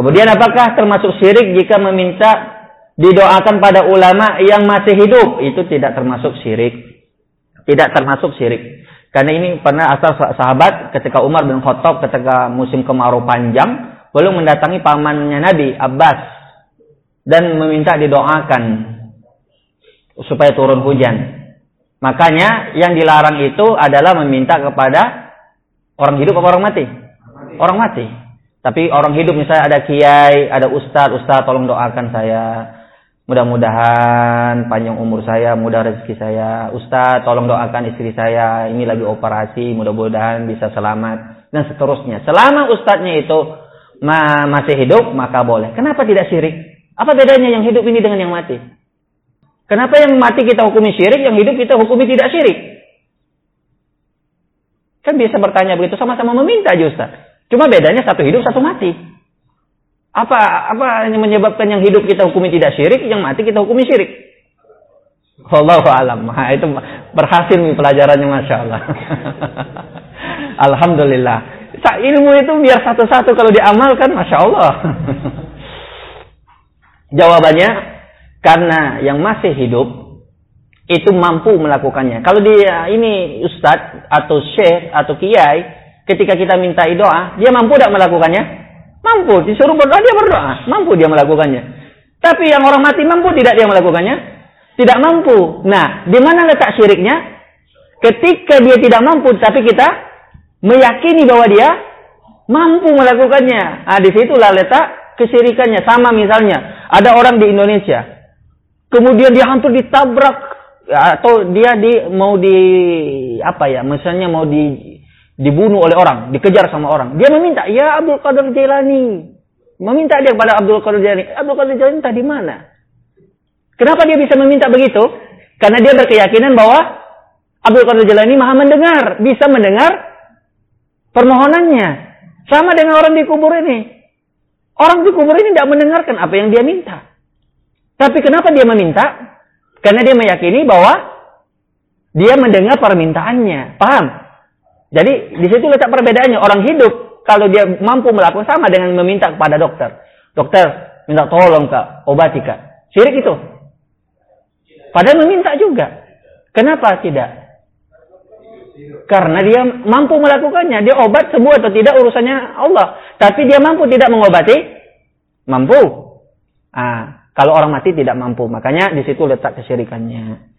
Kemudian apakah termasuk syirik jika meminta didoakan pada ulama yang masih hidup? Itu tidak termasuk syirik. Tidak termasuk syirik. Karena ini pernah asal sahabat ketika Umar bin Khattab ketika musim kemarau panjang belum mendatangi pamannya Nabi Abbas dan meminta didoakan supaya turun hujan. Makanya yang dilarang itu adalah meminta kepada orang hidup atau orang mati? Orang mati. Tapi orang hidup misalnya ada kiai, ada ustadz, ustadz tolong doakan saya. Mudah-mudahan panjang umur saya, mudah rezeki saya. Ustadz tolong doakan istri saya, ini lagi operasi, mudah-mudahan bisa selamat. Dan seterusnya. Selama ustadznya itu ma masih hidup, maka boleh. Kenapa tidak syirik? Apa bedanya yang hidup ini dengan yang mati? Kenapa yang mati kita hukumi syirik, yang hidup kita hukumi tidak syirik? Kan bisa bertanya begitu, sama-sama meminta aja Ustaz. Cuma bedanya satu hidup, satu mati. Apa apa yang menyebabkan yang hidup kita hukumi tidak syirik, yang mati kita hukumi syirik? Allah alam. Nah, itu berhasil nih pelajarannya Masya Allah. Alhamdulillah. Ilmu itu biar satu-satu kalau diamalkan Masya Allah. Jawabannya, karena yang masih hidup itu mampu melakukannya. Kalau dia ini ustadz atau syekh atau kiai ketika kita minta doa, dia mampu tidak melakukannya? Mampu. Disuruh berdoa, dia berdoa. Mampu dia melakukannya. Tapi yang orang mati mampu tidak dia melakukannya? Tidak mampu. Nah, di mana letak syiriknya? Ketika dia tidak mampu, tapi kita meyakini bahwa dia mampu melakukannya. Nah, di situlah letak kesyirikannya. Sama misalnya, ada orang di Indonesia. Kemudian dia hampir ditabrak atau dia di mau di apa ya misalnya mau di dibunuh oleh orang, dikejar sama orang. Dia meminta, ya Abdul Qadir Jailani. Meminta dia kepada Abdul Qadir Jailani. Abdul Qadir Jailani entah di mana. Kenapa dia bisa meminta begitu? Karena dia berkeyakinan bahwa Abdul Qadir Jailani maha mendengar, bisa mendengar permohonannya. Sama dengan orang di kubur ini. Orang di kubur ini tidak mendengarkan apa yang dia minta. Tapi kenapa dia meminta? Karena dia meyakini bahwa dia mendengar permintaannya. Paham? Jadi di situ letak perbedaannya. Orang hidup kalau dia mampu melakukan sama dengan meminta kepada dokter. Dokter, minta tolong kak, obati kak. Syirik itu. Padahal meminta juga. Kenapa tidak? Karena dia mampu melakukannya. Dia obat semua atau tidak urusannya Allah. Tapi dia mampu tidak mengobati? Mampu. Ah, kalau orang mati tidak mampu. Makanya di situ letak kesyirikannya.